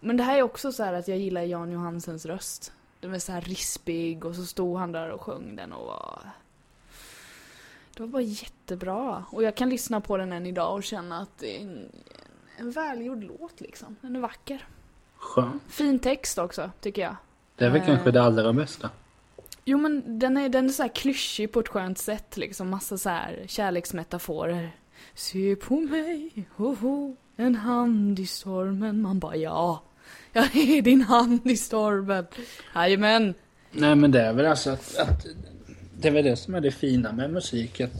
Men det här är också så här att jag gillar Jan Johansens röst. Den är så här rispig och så stod han där och sjöng den och var... Det var bara jättebra. Och jag kan lyssna på den än idag och känna att det är en, en välgjord låt liksom. Den är vacker. Skönt. Fin text också, tycker jag. Det är väl Eh. kanske det allra bästa. Jo men den är, den är så här klyschig på ett skönt sätt liksom. Massa så här kärleksmetaforer. Se på mig, hoho, en hand i stormen. Man bara ja, jag är din hand i stormen. Jajamän. Nej men det är väl alltså att, att det är väl det som är det fina med musik. Att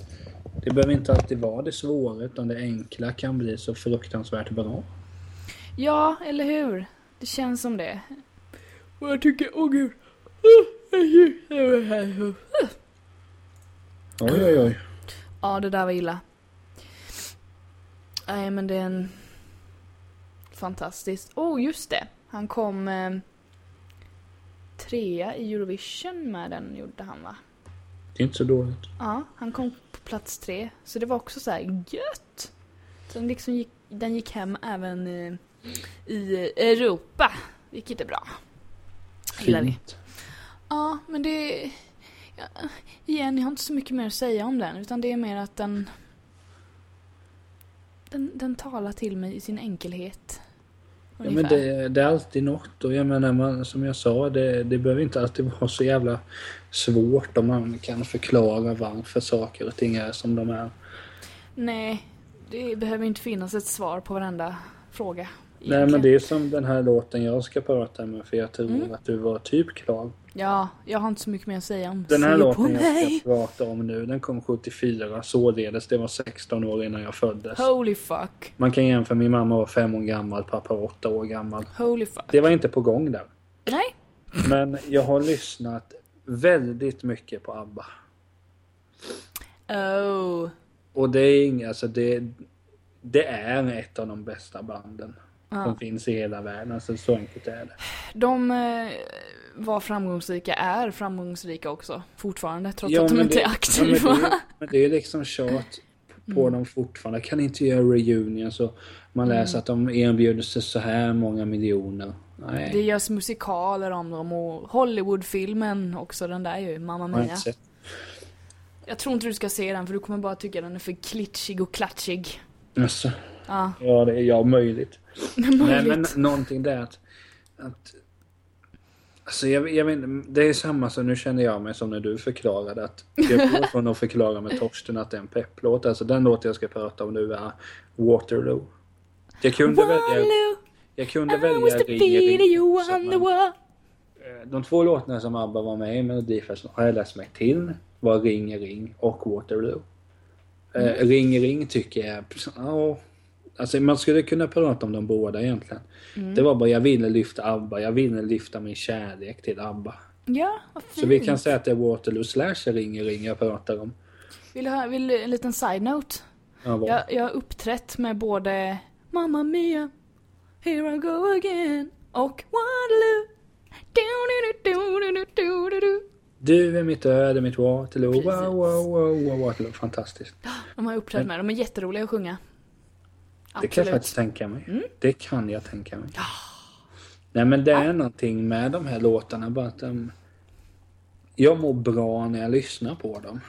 det behöver inte alltid vara det svåra utan det enkla kan bli så fruktansvärt bra. Ja, eller hur? Det känns som det. Och jag tycker, åh gud. Oj oj oj. Ja, det där var illa. Nej, men det är en... Fantastiskt. Oh, just det. Han kom eh, trea i Eurovision med den, gjorde han va? Det är inte så dåligt. Ja, han kom på plats tre. Så det var också så här gött. Så den, liksom gick, den gick hem även eh, i Europa. Vilket är bra. Fint. Ja, men det... Ja, igen, jag har inte så mycket mer att säga om den. Utan det är mer att den... Den, den talar till mig i sin enkelhet. Ja, men det, det är alltid något och jag menar man, som jag sa det, det behöver inte alltid vara så jävla svårt om man kan förklara varför saker och ting är som de är. Nej, det behöver inte finnas ett svar på varenda fråga. Nej men det är som den här låten jag ska prata med för jag tror Mm. att du var typ klar. Ja, jag har inte så mycket mer att säga om Den här låten jag mig. ska prata om nu den kom 74 således det var 16 år innan jag föddes. Holy fuck. Man kan jämföra min mamma var fem år gammal, pappa var åtta år gammal. Holy fuck. Det var inte på gång där. Nej. Men jag har lyssnat väldigt mycket på ABBA. Oh. Och det är inga, alltså det, det är ett av de bästa banden Ja. som finns i hela världen. Alltså så enkelt är det. De eh, var framgångsrika, är framgångsrika också fortfarande trots Ja, att de inte det- är Ja, aktiva. men, det, är- men det är liksom tjat på Mm. dem fortfarande. Kan inte göra reunion så man Mm. läser att de erbjuder sig så här många miljoner. Nej, Det görs musikaler om dem och Hollywoodfilmen också, den där ju, Mamma Mia. Jag tror inte du ska se den för du kommer bara tycka den är för klitschig och klatschig. Alltså, Ja, ja, det är ja, möjligt. Nej, men någonting där att... att alltså jag, jag vet det är samma som nu känner jag mig som när du förklarade att jag går från att förklara med Torsten att det är en pepplåt. Alltså den låt jag ska prata om nu är Waterloo. Jag kunde välja, Waterloo, jag kunde I välja Ring Ring eh, De två låtarna som ABBA var med i Melodifestivalen har jag läst mig till var Ring Ring och Waterloo. Eh, Ring i Ring tycker jag, ja, alltså man skulle kunna prata om de båda egentligen. Det var bara jag ville lyfta ABBA, jag ville lyfta min kärlek till ABBA. Ja, vad fint. Så vi kan säga att det är Waterloo slash Ring Ring jag pratar om. Vill du ha vill en liten side-note? Ja? Jag, jag har uppträtt med både Mamma Mia, Here I go again och Waterloo. Du är mitt öde, mitt Waterloo. Wow, wow, wow, wow, Waterloo. Fantastiskt. De har jag uppträtt med, de är jätteroliga att sjunga. Det kan jag faktiskt tänka mig. Det kan jag tänka mig. Nej men det är någonting med de här låtarna bara att de... Jag mår bra när jag lyssnar på dem.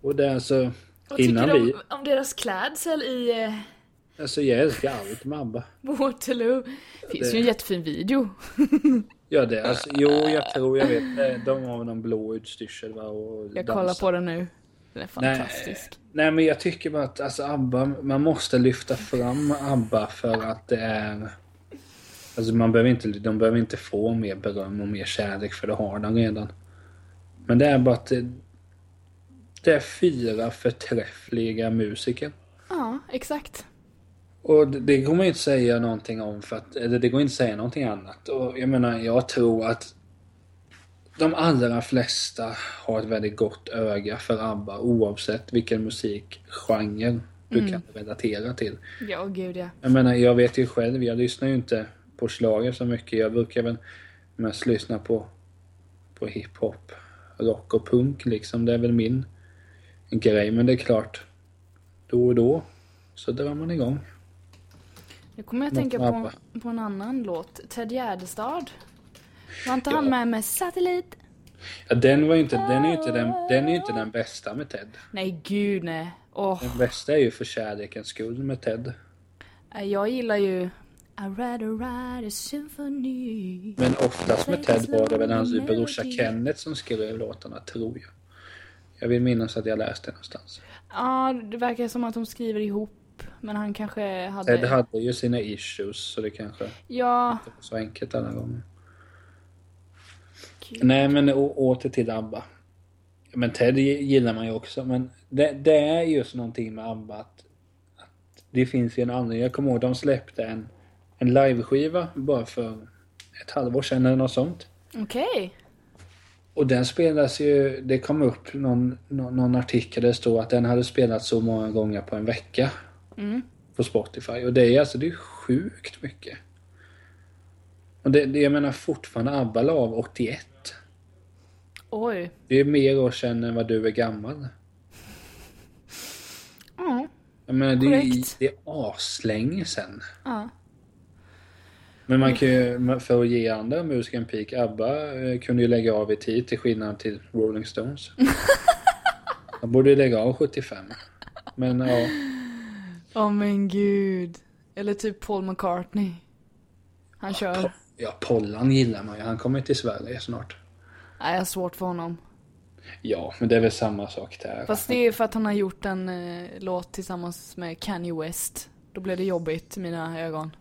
Och det är alltså... Vad tycker Innan du om, om deras klädsel i eh, Alltså jag älskar allt med ABBA. Waterloo? finns Det- ju en jättefin video. Ja det, alltså, jo jag tror jag vet. De har någon blå utstyrsel va och Jag dansar. kollar på den nu. Den är Nej. fantastisk. Nej men jag tycker bara att alltså ABBA, man måste lyfta fram ABBA för att det är... Alltså man behöver inte, de behöver inte få mer beröm och mer kärlek för det har de redan. Men det är bara att det, det är fyra förträffliga musiker. Ja, exakt. Och det, det går man inte säga någonting om för att, eller det går inte säga någonting annat. Och jag menar, jag tror att de allra flesta har ett väldigt gott öga för ABBA oavsett vilken musikgenre du kan relatera till. Ja, gud ja. Jag menar, jag vet ju själv, jag lyssnar ju inte på schlager så mycket. Jag brukar väl mest lyssna på, på hiphop, rock och punk liksom. Det är väl min grej. Men det är klart, då och då så drar man igång. Nu kommer jag tänka på, på en annan låt. Ted Gärdestad. Var inte han med med Satellit? Ja, den var inte, den är inte den, den är inte den bästa med Ted. Nej, gud nej. Åh, Den bästa är ju för kärlekens skull med Ted. nej, jag gillar ju I'd rather ride a symphony. Men oftast med Ted var det väl hans brorsa Kenneth som skrev låtarna, tror jag. Jag vill minnas att jag läste det någonstans. Ja, det verkar som att de skriver ihop. Men han kanske hade... Ted hade ju sina issues, så det kanske Ja, inte var så enkelt alla gånger. Nej, men å- åter till ABBA. Men Ted gillar man ju också, men det, det är just någonting med ABBA att, att det finns ju en anledning. Jag kommer ihåg de släppte en, en liveskiva bara för ett halvår sedan eller något sånt. okej. Och den spelas ju, det kom upp någon, någon, någon artikel där det stod att den hade spelats så många gånger på en vecka. Mm. På Spotify. Och det är alltså, det är sjukt mycket. Och det, det jag menar fortfarande ABBA la av 81. Oj. Det är mer år sedan än vad du är gammal. Ja. Jag menar, det är, det är aslänge sedan. Ja. Men man kan ju, för att ge andra musiker en pik, ABBA eh, kunde ju lägga av i tid till skillnad till Rolling Stones. De borde ju lägga av 75. Men ja. Åh men gud. Eller typ Paul McCartney. Han kör. Ja, Pollan gillar man ju. Han kommer till Sverige snart. Nej, jag har svårt för honom. Ja, men det är väl samma sak där. Fast det är för att han har gjort en eh, låt tillsammans med Kanye West. Då blev det jobbigt i mina ögon.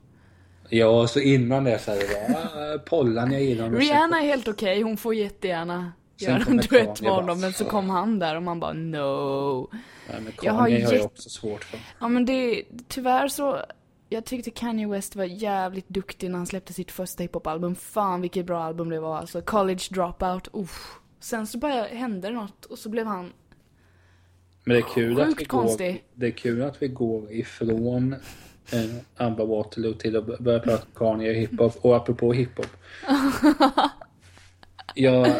Ja, så innan det så här, det ah, Pollan jag gillar. honom. Rihanna är helt okej, hon får jättegärna Sen göra en duett Kanye, med honom. Men så kom han där och man bara no. Nej, men Jag har Kanye har jag också svårt för. Ja men det, tyvärr så Jag tyckte Kanye West var jävligt duktig när han släppte sitt första hiphop-album. Fan vilket bra album det var alltså. College Dropout, uff. Sen så bara hände det något och så blev han Men det är kul att Sjukt vi går, konstig. det är kul att vi går ifrån eh, Abba Waterloo till att börja prata Kanye och hiphop. Och apropå hiphop. jag,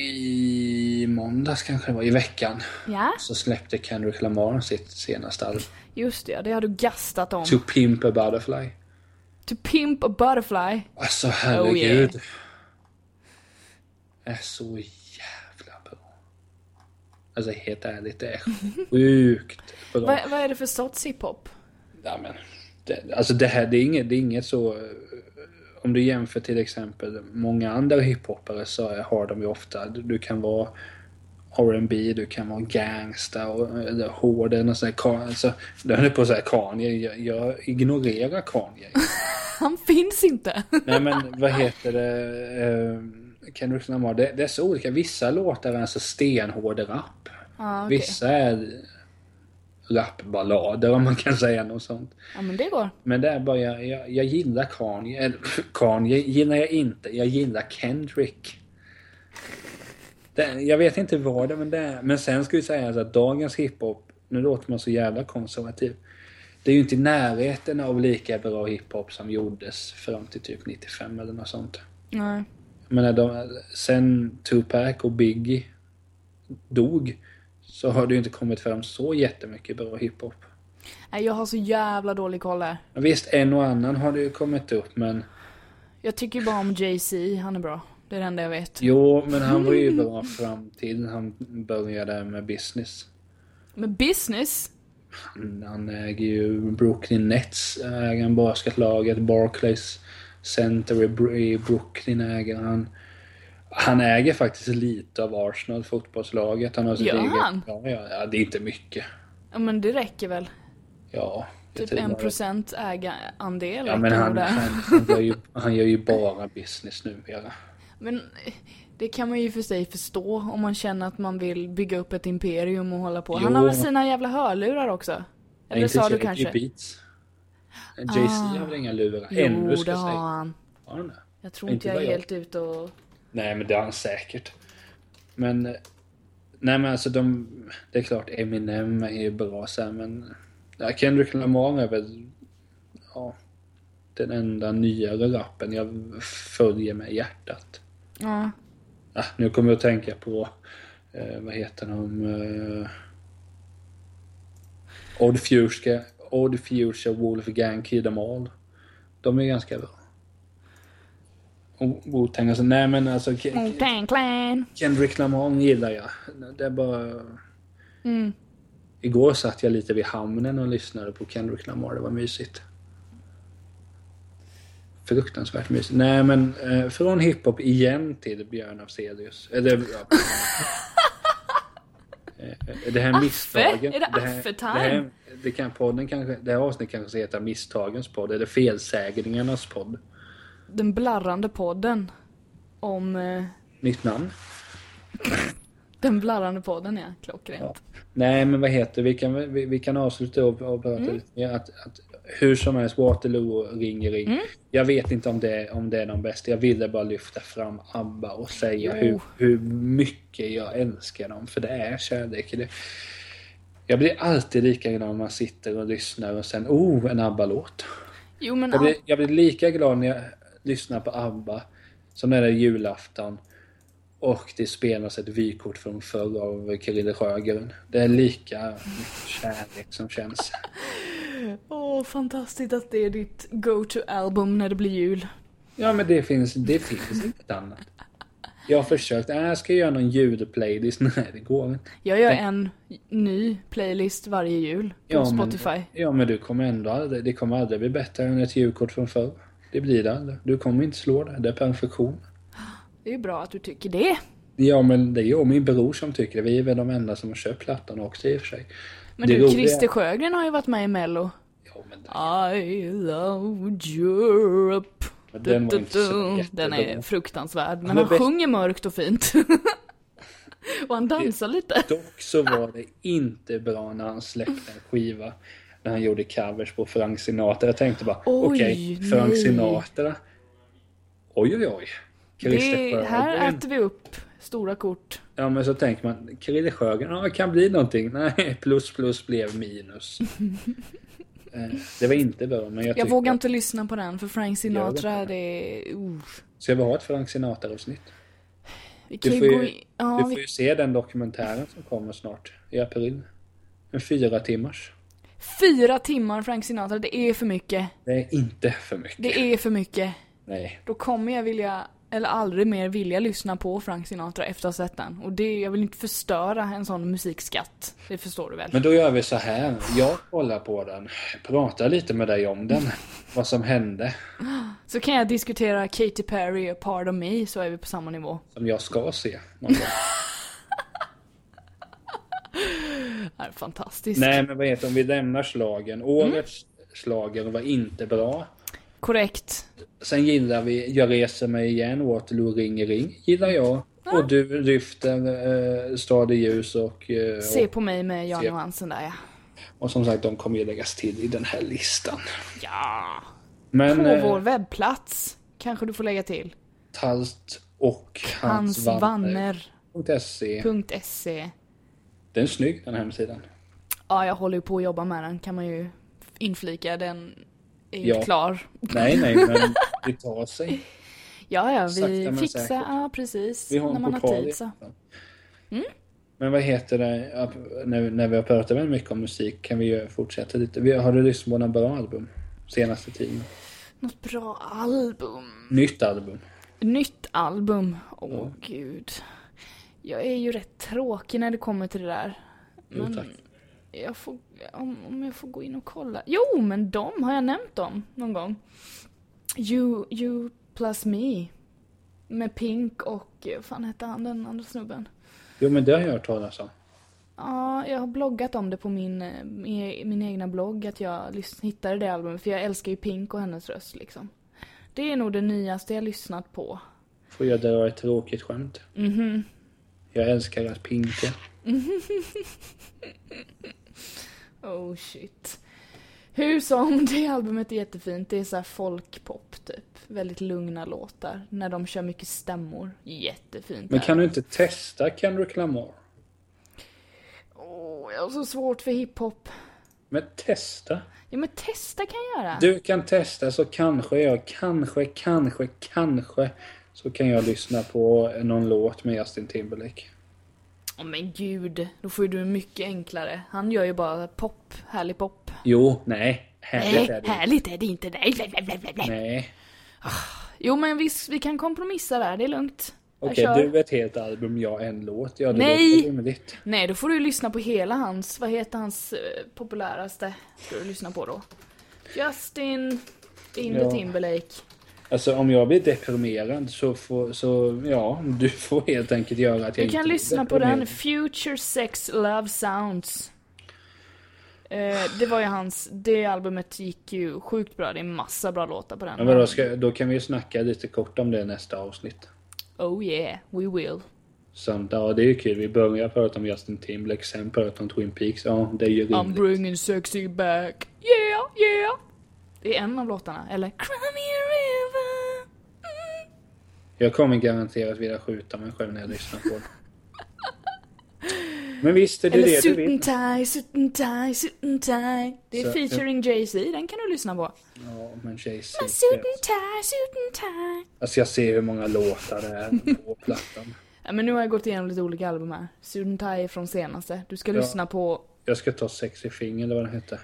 i måndags kanske det var, i veckan. Ja, Så släppte Kendrick Lamar sitt senaste album. just det. Det har du gastat om. To Pimp a Butterfly. To Pimp a Butterfly. Alltså herregud. Oh, yeah. Är så jävla bra. Alltså helt ärligt, det är sjukt bra. Vad, vad är det för sorts hiphop? Ja, men, det, alltså det här, det är inget, det är inget så... eh, Om du jämför till exempel många andra hiphoppare så har de ju ofta, du, du kan vara R&B, du kan vara gangsta och eller hård eller sån här, alltså, det höll på att säga Kanye, jag, jag ignorerar Kanye. Han finns inte. Nej men vad heter det? Uh, Kendrick Lamar, det, det är så olika. Vissa låtar är alltså stenhård rap. Ja, okej. Vissa är rapballader om man kan säga något sånt. Ja, men det går. Men det är bara, jag, jag, jag gillar Kanye. Eller Kanye gillar jag inte. Jag gillar Kendrick. Det, jag vet inte vad det men det är. Men sen ska vi säga att dagens hiphop, nu låter man så jävla konservativ. Det är ju inte i närheten av lika bra hiphop som gjordes fram till typ 95 eller något sånt. Nej. Men de, sen Tupac och Biggie dog så har det ju inte kommit fram så jättemycket bra hiphop. Nej, jag har så jävla dålig koll där. Visst, en och annan har det ju kommit upp men Jag tycker bara om Jay-Z, han är bra. Det är det enda jag vet. Jo, men han var ju bra fram till han började med business. Men business? Han, han äger ju Brooklyn Nets, äger en basketlaget, Barclays Center i Brooklyn äger han. Han äger faktiskt lite av Arsenal, fotbollslaget. Han har sitt Gör eget... han? Ja, ja, ja, det är inte mycket. Ja, men det räcker väl? Ja. Typ en procent ägarandel Ja, men han, han, han, gör ju, han gör ju bara business numera. Men eh, det kan man ju för sig förstå om man känner att man vill bygga upp ett imperium och hålla på. Han Jo. har väl sina jävla hörlurar också? Eller sa du kanske? Beats. Jay-Z Ah. har väl inga lurar? Jo, Ännu ska det har han. Har han det? Jag tror Inte jag är helt ute och... Nej, men det har han säkert. Men... Nej, men alltså de... Det är klart, Eminem är ju bra så här, men... Ja, Kendrick Lamar är väl... Ja. Den enda nyare rappen jag följer med hjärtat. Ja. Ah, nu kommer jag att tänka på... Eh, vad heter de? Eh, Odd Future, Odd Future, Wolfgang, Kid All. De är ganska bra. Och Wu-Tang, alltså, nej men alltså Ke- Clan. Kendrick Lamar gillar jag. Det är bara... Mm. Igår satt jag lite vid hamnen och lyssnade på Kendrick Lamar, det var mysigt. Fruktansvärt mysigt. Nej men eh, från hiphop igen till Björn Afzelius. Eller ja. Eh, Det här Affe? misstagen. Är det här, Affe-time? det här, det kan podden kanske, det här avsnittet kanske ska heta Misstagens podd eller Felsägningarnas podd. Den blarrande podden. Om... Eh, Nytt namn. den blarrande podden, ja. Klockrent. Ja. Nej, men vad heter vi kan, vi, vi kan avsluta och, och prata Mm. lite. Att, att, hur som helst, Waterloo, ring ring. Mm. Jag vet inte om det, om det är de bästa. Jag ville bara lyfta fram ABBA och säga Jo. hur, hur mycket jag älskar dem. För det är kärlek. Det, jag blir alltid lika glad när man sitter och lyssnar och sen, oh, en ABBA-låt. Jo, men... Jag blir, jag blir lika glad när jag lyssnar på ABBA som när det är julafton och det spelas ett vykort från förr av Krille Sjögren. Det är lika mycket kärlek som känns. Åh, fantastiskt att det är ditt go-to-album när det blir jul. Ja men det finns, det finns inget annat. Jag har försökt, äh, jag ska göra någon ljudplaylist. Nej det går inte. Jag gör en ny playlist varje jul på Ja, men- Spotify. Ja men du kommer ändå aldrig, det kommer aldrig bli bättre än ett julkort från förr. Det blir det. Du kommer inte slå det, det är perfektion. Det är ju bra att du tycker det. Ja men det är jag och min bror som tycker det. Vi är väl de enda som har köpt plattan också i och för sig. Men Det du, roliga- Christer Sjögren har ju varit med i Mello. Ja, men den, I love Europe. men den var inte så Den är fruktansvärd, men Han han är bäst- sjunger mörkt och fint. och han dansar lite. Dock så var det inte bra när han släppte en skiva. När han gjorde covers på Frank Sinatra. Jag tänkte bara, okej, Frank nej. Sinatra. Oj, oj, oj. Christer Det, här äter vi upp stora kort. Ja, men så tänker man, Krille Sjögren, ja, det kan bli någonting. Nej, plus plus blev minus. Eh, det var inte bra, men jag Jag vågar inte lyssna på den för Frank Sinatra, det är... Uh. Ska vi ha ett Frank Sinatra-avsnitt? Vi Du får ju ju- gå in... Ja, Du får vi... ju se den dokumentären som kommer snart, i april. En fyra timmars. Fyra timmar Frank Sinatra, det är för mycket. Det är inte för mycket. Det är för mycket. Nej. Då kommer jag vilja, eller aldrig mer vilja lyssna på Frank Sinatra efter att ha sett den. Och det, jag vill inte förstöra en sån musikskatt. Det förstår du väl? Men då gör vi så här. Jag kollar på den, pratar lite med dig om den. Vad som hände. Så kan jag diskutera Katy Perry och Part of Me, så är vi på samma nivå. Som jag ska se någon gång. Det är fantastiskt. Nej men vad heter om vi lämnar slagen. Årets slagen var inte bra. Korrekt. Sen gillar vi Jag reser mig igen, Waterloo ring ring. Gillar jag. Och du lyfter eh, Stad i ljus och, eh, Se på mig med Jan Se. Johansen där ja. Och som sagt, de kommer ju läggas till i den här listan. Ja. Men På eh, vår webbplats kanske du får lägga till. Talt och Hans, Vanner. Hansvanner.se .se. Den är snygg den hemsidan. Ja, jag håller ju på att jobba med den kan man ju inflika. Den är ju Ja. inte klar. Nej, nej, men det tar sig. Ja, ja, vi fixar, säkert. ja precis. Vi har När en man har tid så. fall. Men vad heter det, ap- när, när vi har pratat väldigt mycket om musik kan vi ju fortsätta lite. Har du lyssnat på några bra album? Senaste tiden? Något bra album. Nytt album? Nytt album. Åh gud. Jag är ju rätt tråkig när det kommer till det där. Jo, Men tack. jag får, om, om jag får gå in och kolla. Jo, men de har jag nämnt dem någon gång. You, you plus me. Med Pink och, eh, fan hette han den andra snubben? Jo, men det har jag hört talas om. Ja, jag har bloggat om det på min, eh, min, min egna blogg, att jag hittade det albumet, för jag älskar ju Pink och hennes röst liksom. Det är nog det nyaste jag lyssnat på. Får jag dra ett tråkigt skämt? Mhm. Jag älskar att pinka. Oh shit. Hur som, det albumet är jättefint. Det är så här folkpop typ. Väldigt lugna låtar. När de kör mycket stämmor. Jättefint. Men kan du inte testa Kendrick Lamar? Åh, jag har så svårt för hiphop. Men testa. Ja men testa kan jag göra. Du kan testa så kanske jag, kanske, kanske, kanske så kan jag lyssna på någon låt med Justin Timberlake. Åh men gud, då får ju du mycket enklare. Han gör ju bara pop, härlig pop. Jo, nej, härligt Nej, är det härligt är det inte. Nej, nej, nej. Nej. Jo men visst, vi kan kompromissa där, det är lugnt. Okej, kör. du ett helt album, jag en låt. Ja, det Nej! rimligt. Nej, då får du lyssna på hela hans, vad heter hans eh, populäraste? Ska du lyssna på då? Justin in Ja. Timberlake. Alltså om jag blir deprimerad så får, så ja, du får helt enkelt göra att jag Du kan lyssna på den, Future Sex Love Sounds. Eh, det var ju hans, det albumet gick ju sjukt bra, det är massa bra låtar på den. Ja, men då, ska, då kan vi ju snacka lite kort om det nästa avsnitt. Oh yeah, we will. Så, ja, det är ju kul. Vi börjar prata om Justin Timberlake, sen prata om Twin Peaks. Ja, det är ju I'm rimligt. bringing sexy back. Yeah, yeah. Det är en av låtarna, eller? Cry me. Jag kommer garanterat vilja skjuta mig själv när jag lyssnar på det. Men visst är det Eller det du vill. tie, suit and tie, suit and tie. Det är Så- featuring Jay-Z, den kan du lyssna på. Ja, men Jay-Z. Suit and tie, suit and tie. Jag ska se hur många låtar det är på plattan. Ja, men nu har jag gått igenom lite olika album här. Suit and tie är från senaste. Du ska Ja. lyssna på Jag ska ta Sexy Finger eller vad den hette.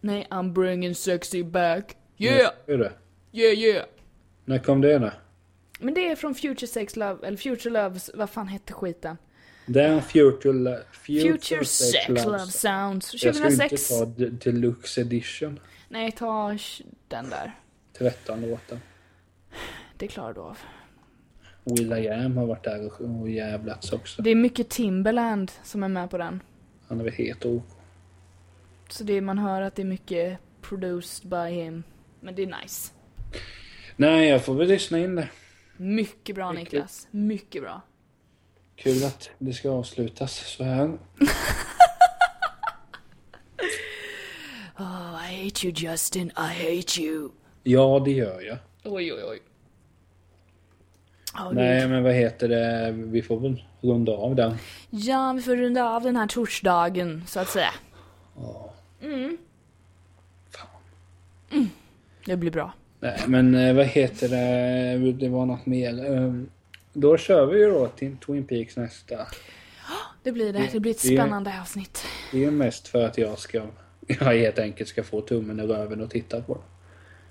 Nej, I'm bringing sexy back. Yeah, Hur är det? yeah, yeah. När kom det då? Men det är från Future Sex Love, eller Future Loves, vad fan hette skiten? Det är en Future, Lo- Future, Future Sex Love Loves. Sounds. Jag ska inte 2006. ta Deluxe Edition. Nej, ta den där. 13 låtar. Det klarar du av. Will.i.am har varit där och, och jävlats också. Det är mycket Timberland som är med på den. Han är väl helt ok. Så det man hör att det är mycket produced by him. Men det är nice. Nej, jag får väl lyssna in det. Mycket bra Mycket. Niklas. Mycket bra. Kul att det ska avslutas så här. Ah, hate you Justin, I hate you. Ja, det gör jag. Oj, oj, oj. Ja, Nej, gud. men vad heter det? Vi får väl runda av den. ja, vi får runda av den här torsdagen, så att säga. Ja. Mm. Det blir bra. Nej, men eh, vad heter det? Det var något mer. Ehm, Då kör vi ju då till Twin Peaks nästa. Det blir det. Det blir ett det- spännande avsnitt. Det är ju mest för att jag ska, jag helt enkelt ska få tummen i röven och titta på det.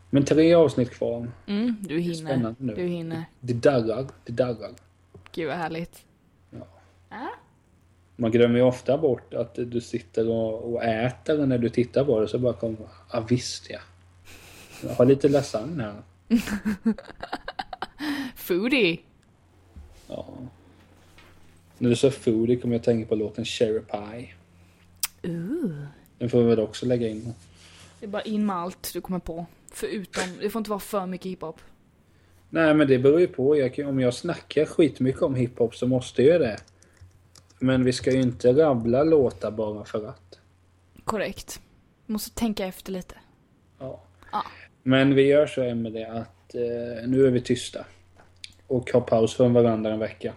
Men tre avsnitt kvar. Mm, du hinner. Spännande nu. Du hinner. Det darrar, det darrar. Gud vad härligt. Ja. Ja. Man glömmer ju ofta bort att du sitter och, och äter när du tittar på det så bara kommer ja visst ja. Jag har lite lasagne här. Foodie. Ja. När du sa foodie kommer jag att tänka på låten Cherry Pie. Ooh. Den får vi väl också lägga in. Det är bara in med allt du kommer på. Förutom, det får inte vara för mycket hiphop. Nej men det beror ju på. Jag, om jag snackar skitmycket om hiphop så måste jag det. Men vi ska ju inte rabbla låtar bara för att. Korrekt. Måste tänka efter lite. Ja. Ja. Men vi gör så Emelie att eh, nu är vi tysta. Och har paus från varandra en vecka.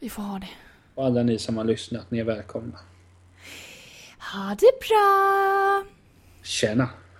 Vi får ha det. Och alla ni som har lyssnat, ni är välkomna. Ha det bra! Tjena!